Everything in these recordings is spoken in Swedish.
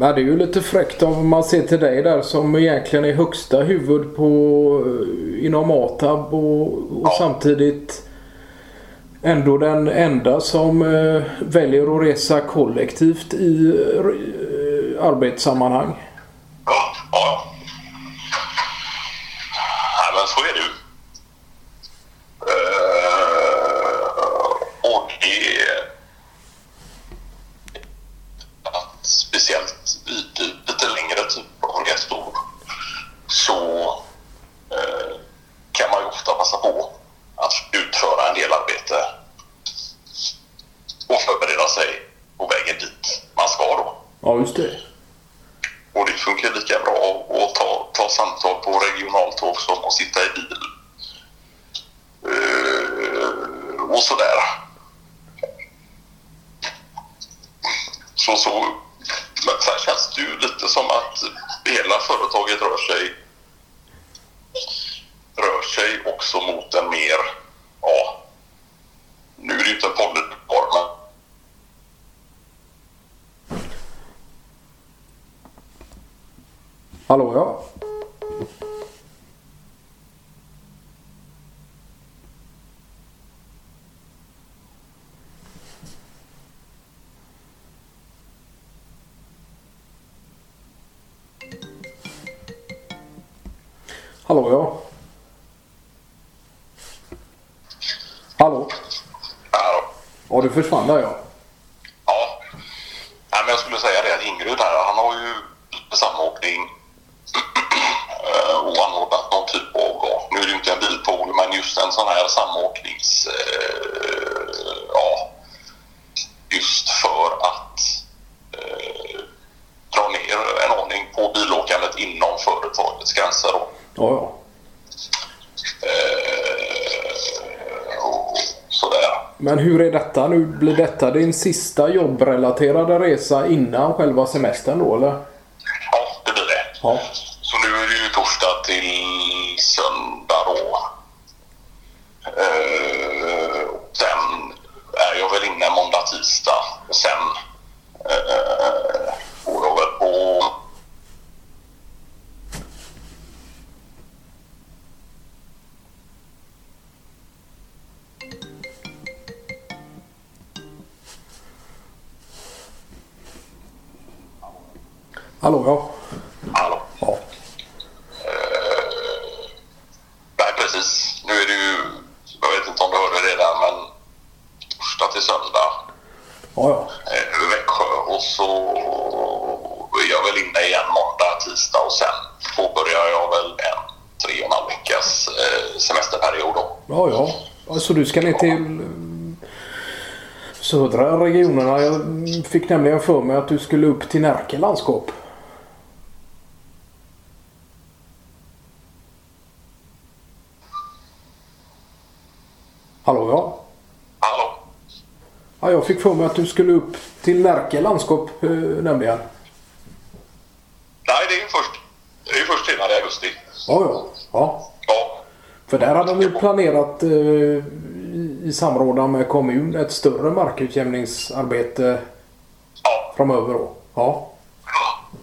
Men det är ju lite fräckt om man ser till dig där som egentligen är högsta huvud på, eh, inom ATAB och, och Ja. samtidigt ändå den enda som eh, väljer att resa kollektivt i eh, arbetssammanhang. Ja, ja. Nej, men så är det ju. Eh, och det att speciellt vid lite längre typ av resor så eh, kan man ju ofta passa på att utföra en del arbete och förbereda sig på vägen dit man ska då. Ja, just det. Och det funkar lika bra att ta, ta samtal på regionaltåg som att sitta i bil. Eh, och sådär. Så, så, men sen känns det ju lite som att hela företaget rör sig sig också mot en mer, ja, nu är det ju inte en podd men Hallå ja. Hallå ja. Hallå. ja, Ja, du försvann där ja. Ja. Nej, men jag skulle säga det att Ingrid här, han har ju samåkning och anordnat någon typ av, ja, nu är det ju inte en bilpool, men just en sån här samåknings... Eh, ja, just för att eh, dra ner en ordning på bilåkandet inom företagets gränser. Då. Ja, ja. Eh, och sådär. Men hur är detta nu? Blir detta din sista jobbrelaterade resa innan själva semestern då eller? Ja, det blir det. Ja. Så nu är det ju torsdag till söndag Hallå ja. Hallå. Ja. Nej, precis. Nu är det ju... Jag vet inte om du hörde det där, men torsdag till söndag Ja, ja. eh, Växjö och så är jag väl inne igen måndag, tisdag och sen påbörjar jag väl en tre och en halv veckas eh, semesterperiod då. Ja, ja. Alltså du ska ner till eh, södra regionerna. Jag fick nämligen för mig att du skulle upp till Närke landskap. Hallå ja. Hallå? ja. Jag fick för mig att du skulle upp till Närke landskap eh, nämligen. Nej, det är ju först, det är först senare i augusti. Ja, ja. ja. Ja, För där hade de ju planerat eh, i- i samråd med kommun ett större markutjämningsarbete ja. framöver då. Ja.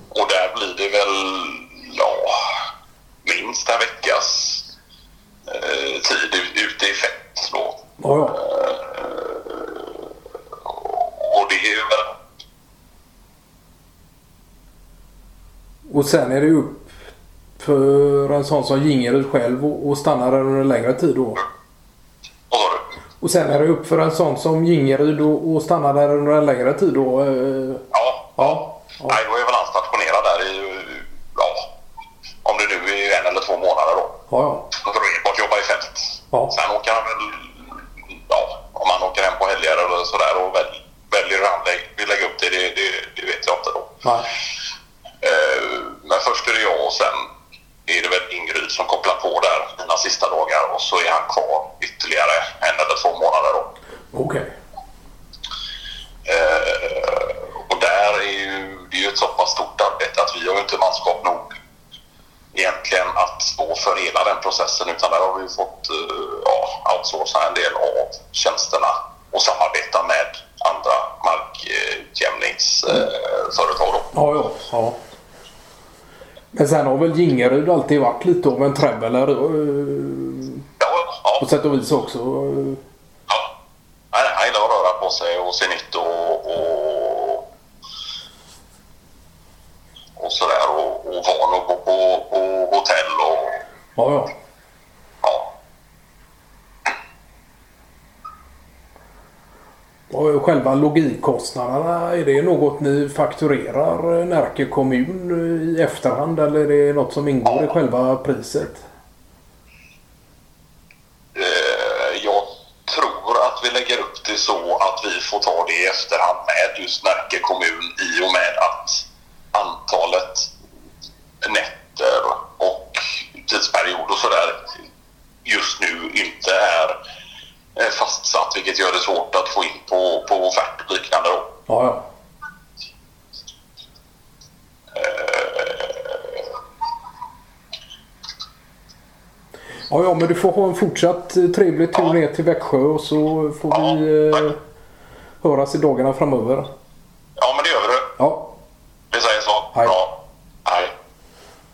Och där blir det väl ja, minst en veckas eh, tid Ja, ja. Och det är väl Och sen är det upp för en sån som Gingerud själv och, och stannar där under en längre tid då. Och sen är det upp för en sån som Gingerud och, och stannar där under en längre tid då. eh, Ja. Ja. ja. Nej, då är väl han stationerad där i, ja, om det nu är en eller två månader då. Ja, ja. Att jobba i fält. Ja. Sen åker han Nej. Eh, Men först är det jag och sen är det väl Ingrid som kopplar på där mina sista dagar och så är han kvar ytterligare en eller två månader. Okej. Eh, och där är ju, det är ju ett så pass stort arbete att vi har ju inte manskap nog egentligen att stå för hela den processen utan där har vi fått eh, ja, outsourca en del av tjänsterna och samarbeta med andra markutjämningsföretag. Ja, ja. ja. Men sen har väl Gingeryd alltid varit lite av en traveller uh, Ja, på sätt och vis också. ja. Han, gillar att röra på sig och se nytt och, och, och sådär. Och, och van att gå på, på hotell och ja. ja. Och själva logikkostnaderna, är det något ni fakturerar Närke kommun i efterhand eller är det något som ingår i själva priset? Eh, jag tror att vi lägger upp det så att vi får ta det i efterhand med just Närke kommun i och med att antalet nätter och tidsperiod och sådär just nu inte är eh, fastsatt vilket gör det svårt att få in på, på offert och liknande. Då. Ja, ja. Ja, ja, men du får ha en fortsatt eh, trevlig tur ner till Växjö och så får vi eh, höras i dagarna framöver.